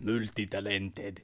multi-talented.